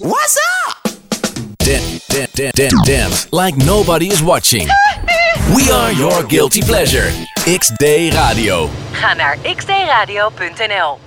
What's up? Dance like nobody is watching. We are your guilty pleasure. XD Radio. Ga naar xdradio.nl.